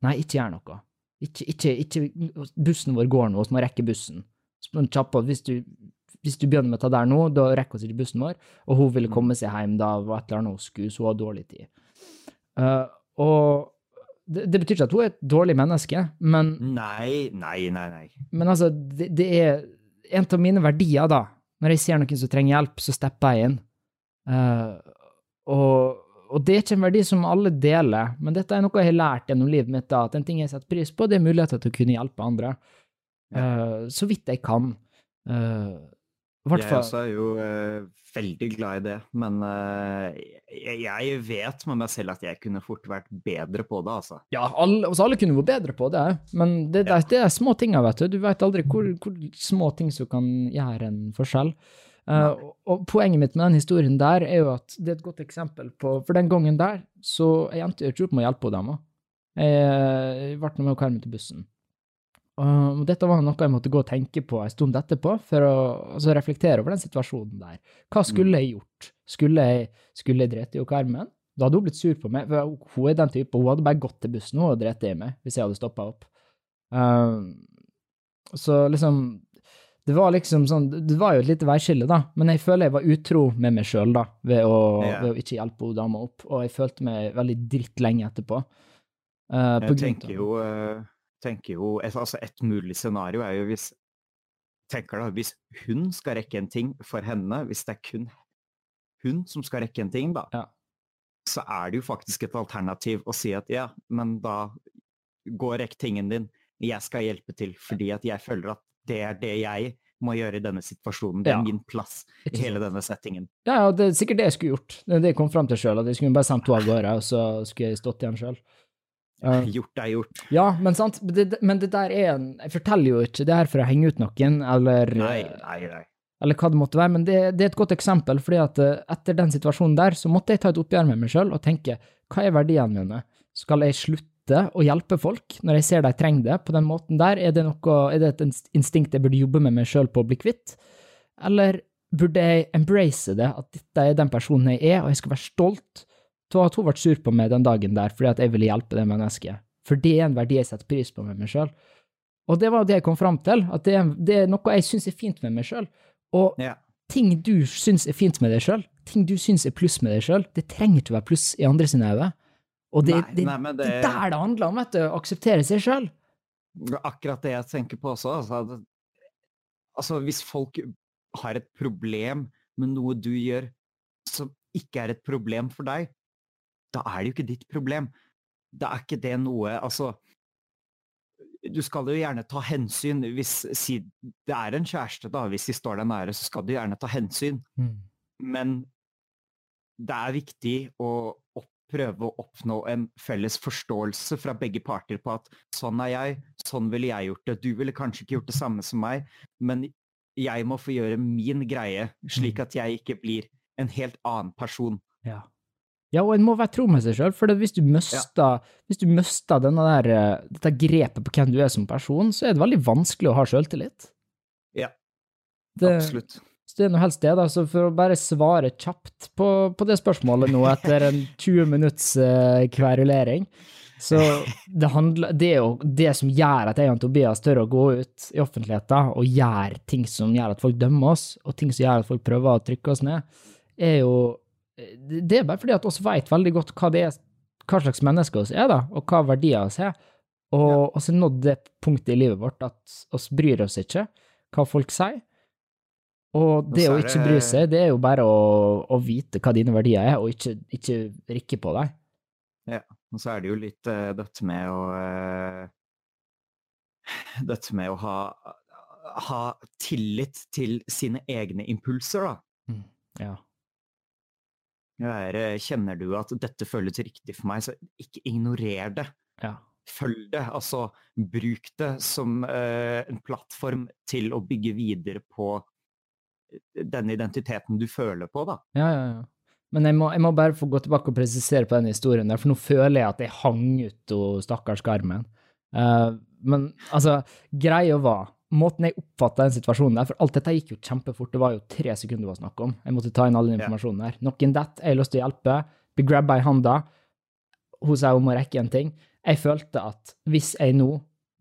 nei, ikke gjør noe. Ikke, ikke, ikke Bussen vår går nå, vi må rekke bussen. Så hvis du hvis du begynner med å ta der nå, da rekker vi ikke bussen vår. Og hun ville komme seg hjem da og et eller annet hun skulle, så hun har dårlig tid. Uh, og det, det betyr ikke at hun er et dårlig menneske, men, Nei, nei, nei, nei. men altså, det, det er en av mine verdier, da. Når jeg ser noen som trenger hjelp, så stepper jeg inn. Uh, og, og det er ikke en verdi som alle deler, men dette er noe jeg har lært gjennom livet mitt, da, at en ting jeg setter pris på, det er muligheter til å kunne hjelpe andre. Uh, så vidt jeg kan. Uh, Jeg også er jo uh, veldig glad i det, men uh, jeg, jeg vet med meg selv at jeg kunne fort vært bedre på det, altså. Ja, alle, altså alle kunne vært bedre på det, men det, det, det er små tinga, vet du. Du vet aldri hvor, hvor små ting som kan gjøre en forskjell. Eh, og, poenget mitt med den historien der er jo at det er et godt eksempel på For den gangen der så jeg endte ikke opp med å hjelpe dama. Jeg ble med å karme til bussen. Og dette var noe jeg måtte gå og tenke på en stund etterpå, for å altså, reflektere over den situasjonen der. Hva skulle jeg gjort? Skulle jeg, skulle jeg drete i Karmen? Da hadde hun blitt sur på meg. For hun er den type, hun hadde bare gått til bussen og drept i meg hvis jeg hadde stoppa opp. Uh, så liksom Det var liksom sånn Det var jo et lite veiskille, da, men jeg føler jeg var utro med meg sjøl, da, ved å, yeah. ved å ikke hjelpe hun dama opp, og jeg følte meg veldig dritt lenge etterpå. Uh, på Jeg tenker av- jo, eh, tenker jo altså Et mulig scenario er jo hvis tenker da, Hvis hun skal rekke en ting for henne, hvis det er kun hun som skal rekke en ting, da, Ja. så er det jo faktisk et alternativ å si at ja, men da gå og rekk tingen din. Jeg skal hjelpe til, fordi at jeg føler at det er det jeg må gjøre i denne situasjonen. Det er Ja. min plass i hele denne settingen. Ja, det er sikkert det jeg skulle gjort. Det er det jeg kom fram til sjøl, at jeg skulle bare sendt henne av gårde, og så skulle jeg stått igjen sjøl. Gjort er gjort. Ja, men sant, men det, men det der er en Jeg forteller jo ikke det her for å henge ut noen, eller, Nei, nei, nei. eller hva det måtte være, men det, det er et godt eksempel, fordi at eh, etter den situasjonen der, så måtte jeg ta et oppgjør med meg sjøl og tenke hva er verdiene mine? Skal jeg slutte å hjelpe folk når jeg ser de trenger det på den måten der? Er det, noe, er det et instinkt jeg burde jobbe med meg sjøl på å bli kvitt? Eller burde jeg embrace det, at dette er den personen jeg er, og jeg skal være stolt av at hun ble sur på meg den dagen der fordi at jeg ville hjelpe det mennesket? For det er en verdi jeg setter pris på med meg sjøl. Og det var det jeg kom fram til, at det er, det er noe jeg syns er fint med meg sjøl. Og Ja. ting du syns er fint med deg sjøl, ting du syns er pluss med deg sjøl, det trenger ikke å være pluss i andre sine øyne. Og det, Nei, det, nei, det det- er der det handler om, vet du. Å akseptere seg sjøl. Akkurat det jeg tenker på også. Altså, altså hvis folk har et problem med noe du gjør som ikke er et problem for deg, da er det jo ikke ditt problem. Da er ikke det noe Altså Du skal jo gjerne ta hensyn hvis si, det er en kjæreste, da. Hvis de står deg nære, så skal du gjerne ta hensyn. Men det er viktig å prøve å oppnå en felles forståelse fra begge parter på at sånn er jeg, sånn ville jeg gjort det. Du ville kanskje ikke gjort det samme som meg, men jeg må få gjøre min greie, slik at jeg ikke blir en helt annen person. Ja. ja, og en må være tro med seg sjøl, for hvis du mister, ja. der, eh, dette grepet på hvem du er som person, så er det veldig vanskelig å ha sjøltillit. Ja, Det, Absolutt. Så det er nå helst det, da. Så for å bare svare kjapt på, på det spørsmålet nå, etter en 20 minutts uh, kverulering, så det handler Det er jo det som gjør at jeg og Tobias tør å gå ut i offentligheten og gjøre ting som gjør at folk dømmer oss, og ting som gjør at folk prøver å trykke oss ned, er jo Det er bare fordi at oss veit veldig godt hva det er, hva slags mennesker oss er, da, og hva verdier oss er. Og oss har nådd det punktet i livet vårt at oss bryr oss ikke hva folk sier. Og det å ikke bry seg, det er jo bare å, å vite hva dine verdier er, og ikke, ikke rikke på dem. Og så er det jo litt uh, dette med å uh, Dette med å ha, ha tillit til sine egne impulser, da. Ja. Er, eh, kjenner du at dette føles riktig for meg, så ikke ignorer det. Ja. Følg det. Altså, bruk det som uh, en plattform til å bygge videre på eh, den identiteten du føler på, da. Ja, ja, ja. Men jeg må, jeg må bare få gå tilbake og presisere på den historien der, for nå føler jeg at jeg hang ut og stakkars Carmen. Uh, men altså, greia var Måten jeg oppfatta den situasjonen der, for alt dette gikk jo kjempefort, det var jo tre sekunder det var snakk om. Jeg måtte ta inn all den informasjonen der. Noen detter, jeg har lyst til å hjelpe, blir grabba i handa. Hun sa hun må rekke en ting. Jeg følte at hvis jeg nå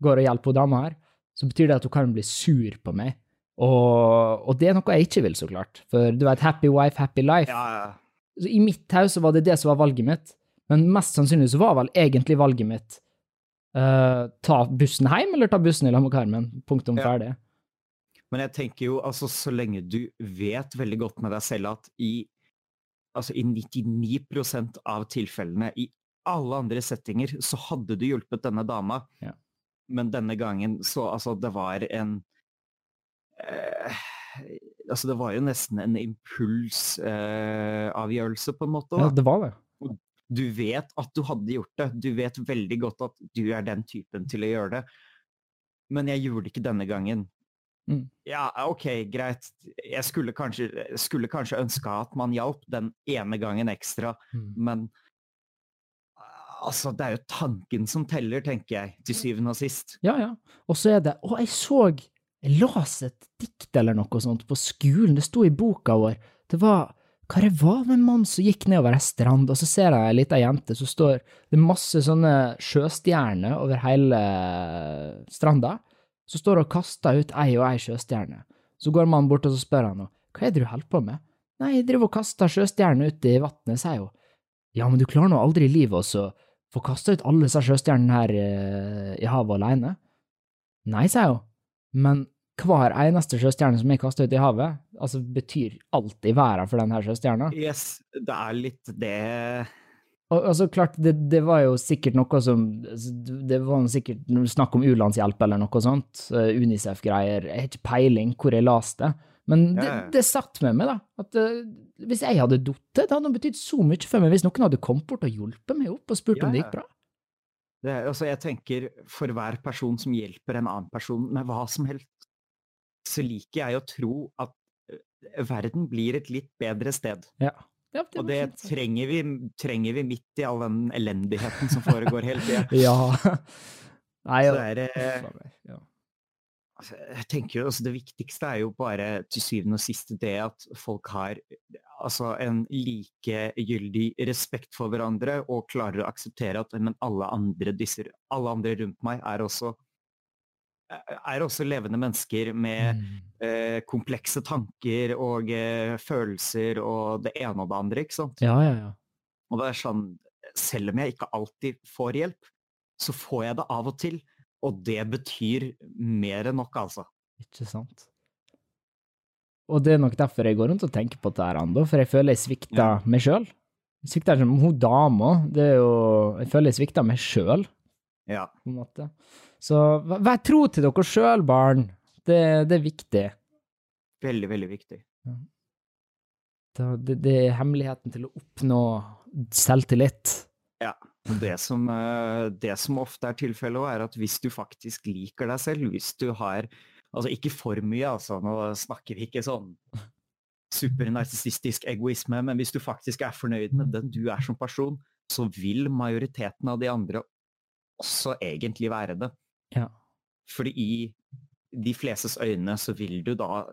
går og hjelper dama her, så betyr det at hun kan bli sur på meg. Og, og det er noe jeg ikke vil, så klart. For du vet, happy wife, happy life. Ja, Så I mitt hode så var det det som var valget mitt, men mest sannsynlig så var vel egentlig valget mitt uh, ta bussen hjem, eller ta bussen i lag med Carmen. Punktum Ja. ferdig. Men jeg tenker jo, altså så lenge du vet veldig godt med deg selv at i, altså, i 99% av tilfellene, i alle andre settinger, så hadde du hjulpet denne dama. Ja. Men denne gangen så altså det var en eh, Altså det var jo nesten en impulsavgjørelse, eh, på en måte. Ja, det var det. Du vet at du hadde gjort det. Du vet veldig godt at du er den typen til å gjøre det. Men jeg gjorde det ikke denne gangen. Mm. Ja, ok, greit. Jeg skulle kanskje, skulle kanskje ønska at man hjalp den ene gangen ekstra, Mm. men altså, det er jo tanken som teller, tenker jeg, til syvende og sist. Ja, ja. Og så er det Å, jeg så Jeg leste et dikt eller noe sånt på skolen. Det sto i boka vår. Det var hva det var med en mann som gikk nedover ei strand, og så ser jeg ei lita jente som står Det er masse sånne sjøstjerner over hele stranda. Så står hun og kaster ut ei og ei sjøstjerne. Så går mannen bort og så spør han henne hva er det du holder på med. Nei, jeg driver og kaster sjøstjerner ut i vannet, sier hun. Ja, men du klarer nå aldri i livet å få kasta ut alle disse sjøstjernene her eh, i havet alene. Nei, sier hun, men hver eneste sjøstjerne som er kasta ut i havet, altså betyr alltid verden for denne sjøstjerna. Yes, det er litt det Og altså, klart, det, det var jo sikkert noe som altså, Det var sikkert snakk om u-landshjelp eller noe sånt, Unicef-greier, jeg har ikke peiling hvor jeg leste det, men det, Ja, ja. det satt med meg, da. At uh, hvis jeg hadde datt, det hadde betydd så mye for meg hvis noen hadde kommet bort og hjulpet meg opp og spurt Ja, om det gikk bra. Det, altså jeg tenker For hver person som hjelper en annen person med hva som helst, så liker jeg å tro at eh, verden blir et litt bedre sted. Ja. Ja, det Og det fint trenger vi, trenger vi midt i all den elendigheten som foregår hele tida. Ja. Nei, Så ja. det er, eh, ja. altså, jeg tenker jo, altså, Det viktigste er jo bare til syvende og sist det at folk har altså, en likegyldig respekt for hverandre og klarer å akseptere at men alle andre, disse, alle andre rundt meg er også er også levende mennesker med Mm. eh, komplekse tanker og eh, følelser og det ene og det andre, ikke sant? Ja, ja, ja. Og det er sånn, selv om jeg ikke alltid får hjelp, så får jeg det av og til. Og det betyr mer enn nok, altså. Ikke sant. Og det er nok derfor jeg går rundt og tenker på dette her ennå, for jeg føler jeg svikta Ja. meg sjøl. Svikta som hun dama, det er jo Jeg føler jeg svikta meg sjøl, Ja. på en måte. Så vær tro til dere sjøl, barn. Det, det er viktig. Veldig, veldig viktig. Det, det, det er hemmeligheten til å oppnå selvtillit. Det som, eh, det som ofte er tilfellet, er at hvis du faktisk liker deg selv, hvis du har Altså ikke for mye, altså, nå snakker vi ikke sånn supernarsissistisk egoisme, men hvis du faktisk er fornøyd med den du er som person, så vil majoriteten av de andre også egentlig være det. Ja. Fordi i de flestes øyne så vil du da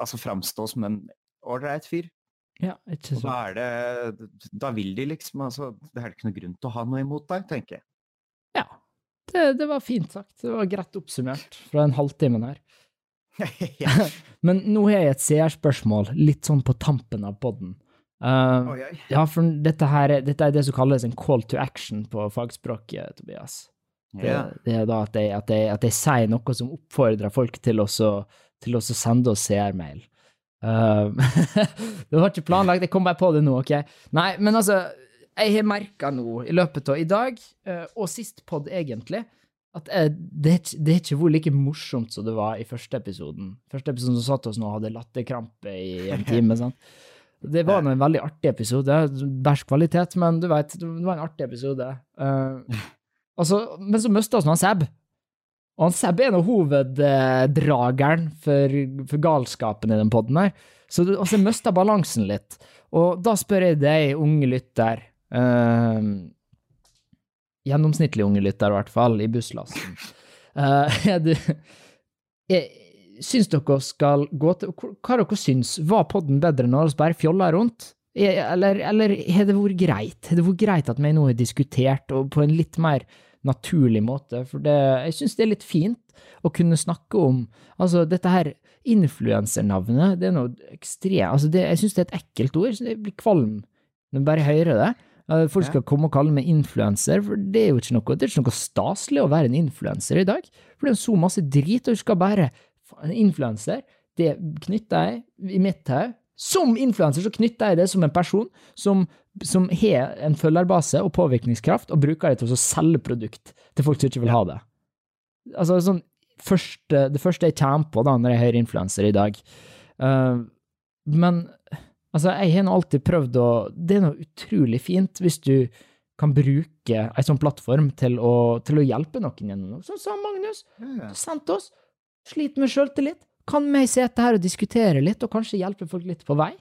altså framstå som en ålreit fyr. Ja, ikke Og da er det Da vil de liksom altså Det er ikke noe grunn til å ha noe imot deg, tenker jeg. Det, det var fint sagt. Det var greit oppsummert fra en halvtime her. Men nå har jeg et seerspørsmål, litt sånn på tampen av podden. Uh, oi. ja, for dette, her, er- dette er det som kalles en call to action på fagspråket, Tobias. Det, det er da at jeg, at, jeg, at jeg sier noe som oppfordrer folk til å til å sende oss seermail. Uh, det var ikke planlagt, jeg kom bare på det nå, ok? Nei, men altså, jeg har merka nå i løpet av i dag, eh, og sist pod egentlig, at jeg, det, det er ikke vært like morsomt som det var i første episoden. Første episoden som satt oss nå og hadde latterkrampe i en time, sant? Det var en veldig artig episode, bæsj kvalitet, men du vet, det var en artig episode. Uh, altså, men så mista vi han Seb. Og han Seb er nå hoveddrageren for, for galskapen i den podden her. Så du, altså, mista balansen litt. Og da spør jeg deg, unge lytter, eh, gjennomsnittlig unge lytter i hvert fall, i busslasten, Uh, du Syns dere skal gå til Hva dere syns? Var podden bedre når vi bare fjolla rundt? Er- Eller, eller har det vært greit? Har det vært greit at vi nå har diskutert, og på en litt mer naturlig måte? For det, jeg syns det er litt fint å kunne snakke om Altså, dette her influensernavnet, det er noe ekstremt altså det, Jeg syns det er et ekkelt ord. Jeg blir kvalm når jeg bare hører det. Eh, Folk skal komme og kalle meg influenser, for det er jo ikke noe, det er ikke noe staselig å være en influenser i dag. For det er så masse drit, og du skal bare En influenser, det knytter jeg i mitt hode. Som influenser så knytter jeg det som en person som, som har en følgerbase og påvirkningskraft, og bruker det til å selge produkt til folk som ikke vil ha det. Altså sånn første, Det første jeg kommer på da når jeg hører influenser i dag. uh, men altså, jeg har nå alltid prøvd å Det er noe utrolig fint hvis du kan bruke ei sånn plattform til å, til å hjelpe noen gjennom noe. Sånn som Magnus Du sendte oss. Sliter med sjøltillit. Kan vi sitte her og diskutere litt, og kanskje hjelpe folk litt på vei?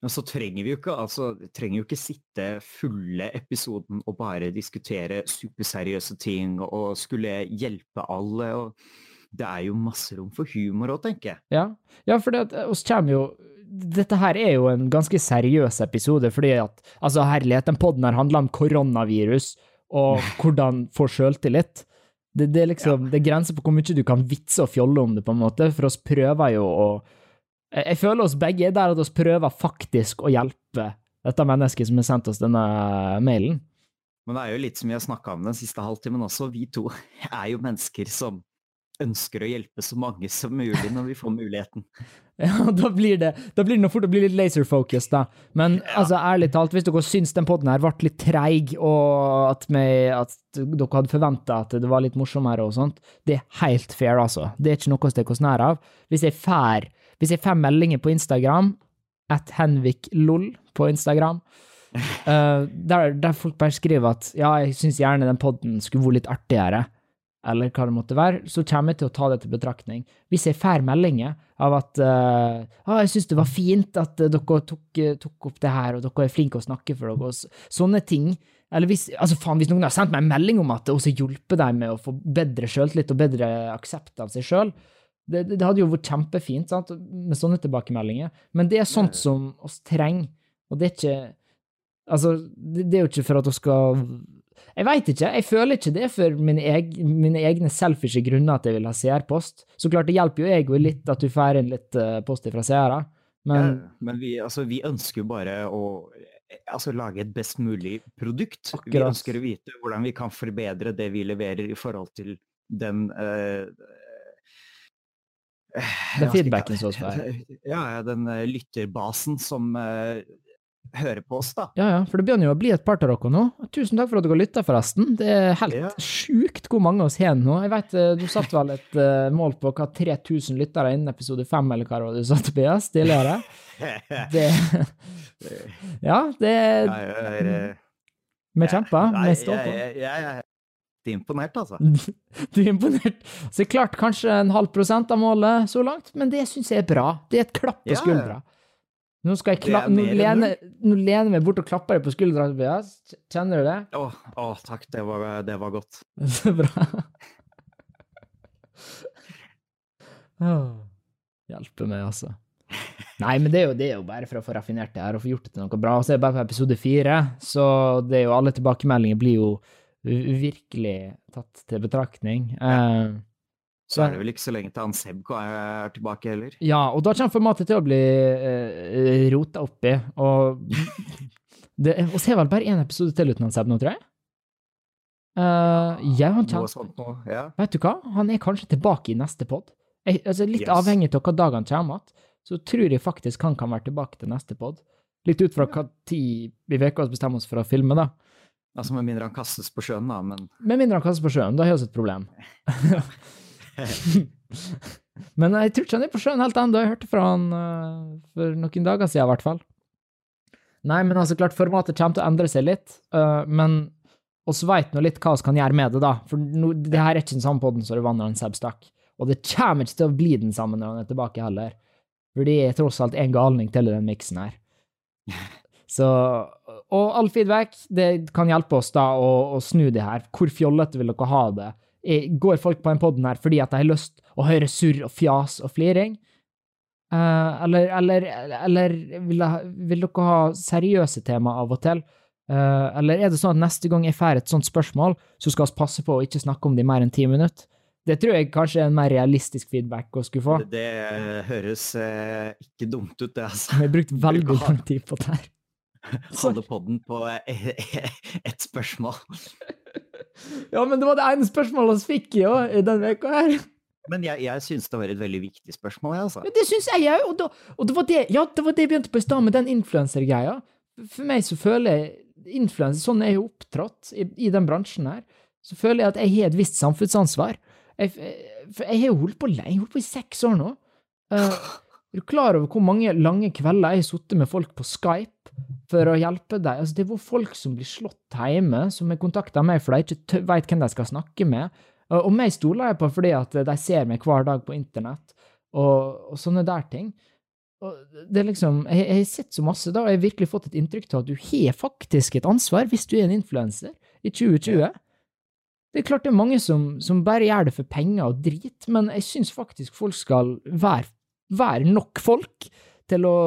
Men så trenger vi jo ikke altså, trenger jo ikke sitte fulle episoden og bare diskutere superseriøse ting og skulle hjelpe alle. og Det er jo masse rom for humor òg, tenker jeg. Ja, ja for det eh, oss kommer jo Dette her er jo en ganske seriøs episode, fordi at altså herlighet, den poden her handler om koronavirus og hvordan få sjøltillit. Det, det er liksom, det er grenser på hvor mye du kan vitse og fjolle om det, på en måte, for oss prøver jo å Jeg jeg føler oss begge er der at oss prøver faktisk å hjelpe dette mennesket som har sendt oss denne mailen. Men det er jo litt som vi har snakka om den siste halvtimen også. Vi to er jo mennesker som ønsker å hjelpe så mange som mulig når vi får muligheten. Ja, da blir det da blir det noe fort å bli litt laser-focus, da. Men altså, ærlig talt, hvis dere syns den podden her ble litt treig, og at, vi, at dere hadde forventa at det var litt morsommere og sånt, det er helt fair, altså. Det er ikke noe å stikke oss nær av. Hvis jeg får hvis jeg får meldinger på Instagram, at henviklol på Instagram, uh, der, der folk bare skriver at ja, jeg syns gjerne den podden skulle vært litt artigere, eller hva det måtte være, så kommer jeg til å ta det til betraktning. Hvis jeg får meldinger av at uh, ah, 'Jeg syns det var fint at uh, dere tok, uh, tok opp det her, og dere er flinke å snakke for dere', og sånne ting. Eller hvis, altså faen, hvis noen har sendt meg en melding om at det også hjelper dem med å få bedre sjøltillit og bedre aksept av seg sjøl, det, det, det hadde jo vært kjempefint sant, med sånne tilbakemeldinger. Men det er sånt som oss trenger, og det er ikke Altså, det, det er jo ikke for at vi skal Jeg veit ikke, jeg føler ikke det for mine, eg, mine egne selfishe grunner at jeg vil ha seerpost. Så klart, det hjelper jo egoet litt at du får inn litt uh, post fra seere, men Ja, men vi, altså, vi ønsker jo bare å eh, altså, lage et best mulig produkt. Vi ønsker å vite hvordan vi kan forbedre det vi leverer i forhold til den uh, eh, Den jeg feedbacken som det? får. ja, den eh, lytterbasen som eh, hører på oss, da. Ja, ja, for det begynner jo å bli et par av dere nå. Tusen takk for at dere lytta, forresten. Det er helt Ja. sjukt hvor mange oss har nå. Jeg vet, eh, Du satte vel et uh, mål på hva 3000 lyttere innen episode 5, eller hva du satte, PS, tidligere? Det Ja, det eh, Vi kjemper. Vi står på. Jeg, jeg, jeg er imponert, altså. Du er imponert. Så klart kanskje en halv prosent av målet så langt, men det syns jeg er bra. Det er et klapp på Ja, ja. Nå skal jeg kla nå lener, nå lener jeg meg bort og klapper deg på skuldra, Tobias. Kjenner du det? Å, å, takk, det var, det var godt. Så bra. Åh, Hjelpe meg, altså. Nei, men det er, jo, det er jo bare for å få raffinert det her og få gjort det til noe bra. Og så er det bare på episode fire, så det er jo alle tilbakemeldinger blir jo virkelig tatt til betraktning. Eh, Så er det vel ikke så lenge til han Sebko er tilbake heller. ja, og da kommer formatet til å bli eh, rota opp i, og det, så er vel bare én episode til uten han Seb nå, tror jeg? Uh, ja, han kommer. Ja. Vet du hva? Han er kanskje tilbake i neste pod. Altså litt Yes. avhengig av hva dag han kommer igjen, så tror jeg faktisk han kan være tilbake til neste pod. Litt ut fra hva tid vi uka bestemmer oss for å filme, da. Altså Med mindre han kastes på sjøen, da, men Med mindre han kastes på sjøen, da har vi et problem. Men jeg tror ikke han er på sjøen helt ennå. Jeg hørte fra han uh, for noen dager siden, i hvert fall. Nei, men altså, klart, formatet kommer til å endre seg litt, Uh, men oss veit nå litt hva vi kan gjøre med det, da. For no, det her er ikke den samme podden som det var når Seb stakk. Og det kommer ikke til å bli den samme når han er tilbake heller. For det er tross alt en galning til i den miksen her. Så, og all feedback, det kan hjelpe oss da å, å snu det her. Hvor fjollete vil dere ha det? Eh, Går folk på den poden her fordi at de har lyst å høre surr og fjas og fliring? Uh, eller, eller, eller vil, jeg- vil dere ha seriøse tema av og til? Uh, eller er det sånn at neste gang jeg får et sånt spørsmål, så skal vi passe på å ikke snakke om det i mer enn ti minutter? Det tror jeg kanskje er en mer realistisk feedback å skulle få. det, det høres eh, ikke dumt ut, det, altså. Vi har brukt veldig lang tid på det her. Holde podden på eh, ett spørsmål. Ja, men det var det ene spørsmålet vi fikk jo i denne veka her. Men jeg, jeg syns det var et veldig viktig spørsmål, jeg, altså. Ja, det syns jeg òg, og, da- og det var det Ja, det var det jeg begynte på i stad, med den influensergreia. For meg så føler jeg influenser, sånn er jeg opptrådt i, i den bransjen her, så føler jeg at jeg har et visst samfunnsansvar. Jeg, for jeg har jo holdt på lenge, jeg har holdt på i seks år nå. Uh, er du klar over hvor mange lange kvelder jeg har sittet med folk på Skype for å hjelpe dem? Altså, det var folk som blir slått hjemme, som har kontakta meg for de ikke veit hvem de skal snakke med. Og og meg stoler jeg på fordi at de ser meg hver dag på internett, og, og sånne der ting. Og det er liksom, jeg, jeg har sett så masse da, og jeg har virkelig fått et inntrykk av at du har faktisk et ansvar hvis du er en influenser i 2020. Det er klart det er mange som, som bare gjør det for penger og drit, men jeg syns faktisk folk skal være, være nok folk til å,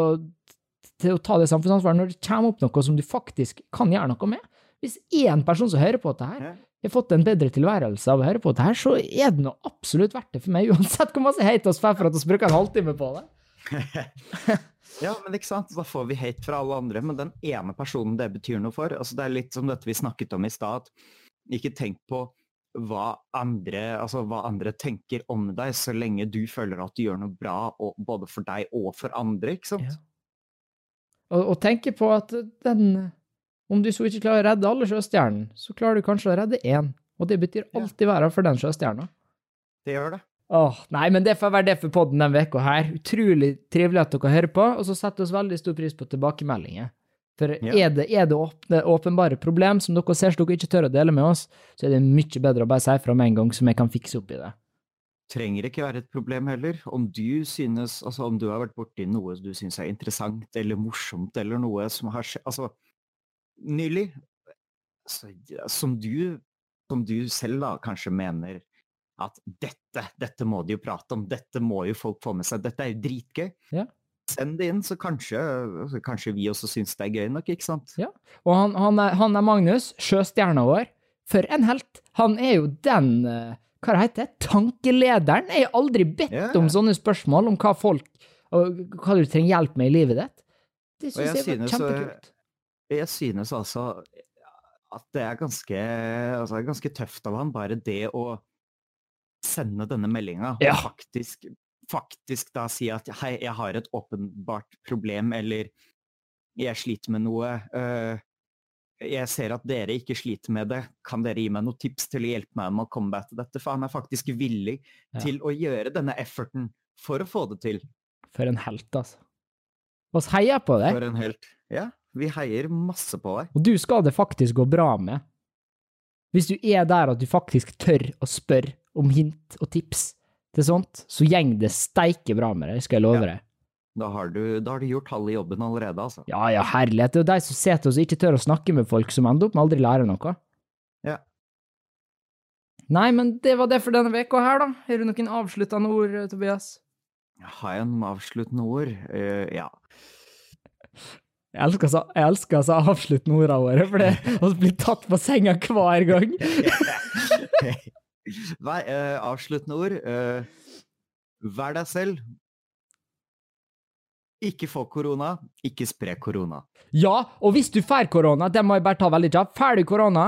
til å ta det samfunnsansvaret når det kommer opp noe som du faktisk kan gjøre noe med. Hvis én person som hører på dette her, har fått en bedre tilværelse av å høre på dette her, så er det nå absolutt verdt det for meg, uansett hvor masse hate oss får for at vi bruker en halvtime på det. Ja, men ikke sant? Da får vi hate fra alle andre, men den ene personen det betyr noe for altså Det er litt som dette vi snakket om i stad. at Ikke tenk på hva andre, altså hva andre tenker om deg, så lenge du føler at du gjør noe bra og, både for deg og for andre. ikke sant? Ja. Og, og tenke på at den Om du så ikke klarer å redde alle sjøstjernene, så klarer du kanskje å redde én. Og det betyr alltid verden for den sjøstjerna. Det gjør det. Åh, nei, men det får være det for podden denne uka her. Utrolig trivelig at dere hører på, og så setter vi veldig stor pris på tilbakemeldinger. For Ja. er det, er det åpne, åpenbare problem som dere ser som dere ikke tør å dele med oss, så er det mye bedre å bare si fra med en gang, så vi kan fikse opp i det. Trenger ikke være et problem heller. Om du synes, altså om du har vært borti noe du syns er interessant eller morsomt, eller noe som har skjedd Altså, nylig altså, som, du, som du selv da kanskje mener at dette, dette må de jo prate om, dette må jo folk få med seg, dette er jo dritgøy. Ja. Send det inn, så kanskje, altså, kanskje vi også syns det er gøy nok, ikke sant? Ja. Og han, han, er, han er Magnus, sjøstjerna vår. For en helt! Han er jo den eh, Hva heter det? Tankelederen. Jeg har aldri bedt yeah. om sånne spørsmål om hva folk og hva du trenger hjelp med i livet ditt. Det syns jeg jeg, var eh, kjempekult. Jeg synes altså at det er ganske, altså, ganske tøft av han, bare det å sende denne meldinga. Ja. Og faktisk, faktisk da si at hei, jeg har et åpenbart problem, eller jeg sliter med noe. øh, jeg ser at dere ikke sliter med det. Kan dere gi meg noen tips til å hjelpe meg med å combate dette? For han er faktisk villig Ja. til å gjøre denne efforten for å få det til. For en helt, altså. Vi heier på deg, For en helt Ja, vi heier masse på deg. og du skal det faktisk gå bra med. Hvis du er der at du faktisk tør å spørre om hint og tips til sånt, så gjeng det steike bra med deg, skal jeg love Ja. deg. Da har, du, da har du gjort halve jobben allerede, altså. Ja, ja, herlighet. Det er jo de som sitter og ikke tør å snakke med folk, som ender opp med aldri lære noe. Ja. Nei, men det var det for denne veka her, da. Har du noen avsluttende ord, Tobias? Har jeg noen avsluttende ord? Uh, ja. Jeg elsker, så, jeg elsker altså avsluttende ordene våre, for det blir tatt på senga hver gang. Nei, uh, avsluttende ord. uh, vær deg selv. Ikke få korona, ikke spre korona. Ja, og hvis du får korona, det må jeg bare ta veldig kjapt, får du korona,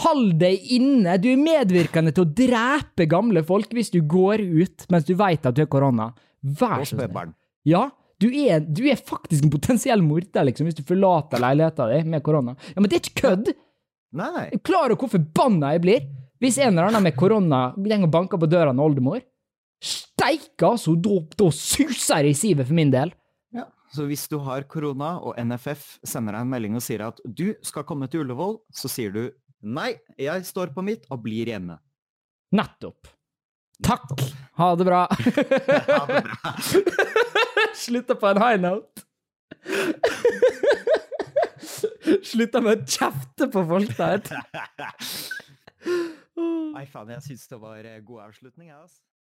hold deg inne. Du er medvirkende til å drepe gamle folk hvis du går ut mens du vet at du har korona. Vær så snill. Ja, du er, du er faktisk en potensiell morder, liksom, hvis du forlater leiligheten din med korona. Ja, men det er ikke kødd! Nei, nei. Er du hvor forbanna jeg blir hvis en eller annen med korona går og banker på døra til oldemor? Steike, altså! Da, da suser det i sivet for min del. Så hvis du har korona, og NFF sender deg en melding og sier at du skal komme til Ullevål, så sier du nei, jeg står på mitt og blir hjemme. Nettopp. Takk. Ha det bra. Ha det bra. Slutta på en high note. Slutta med å kjefte på folk der. Nei, faen, jeg syns det var eh, god avslutning, jeg, altså.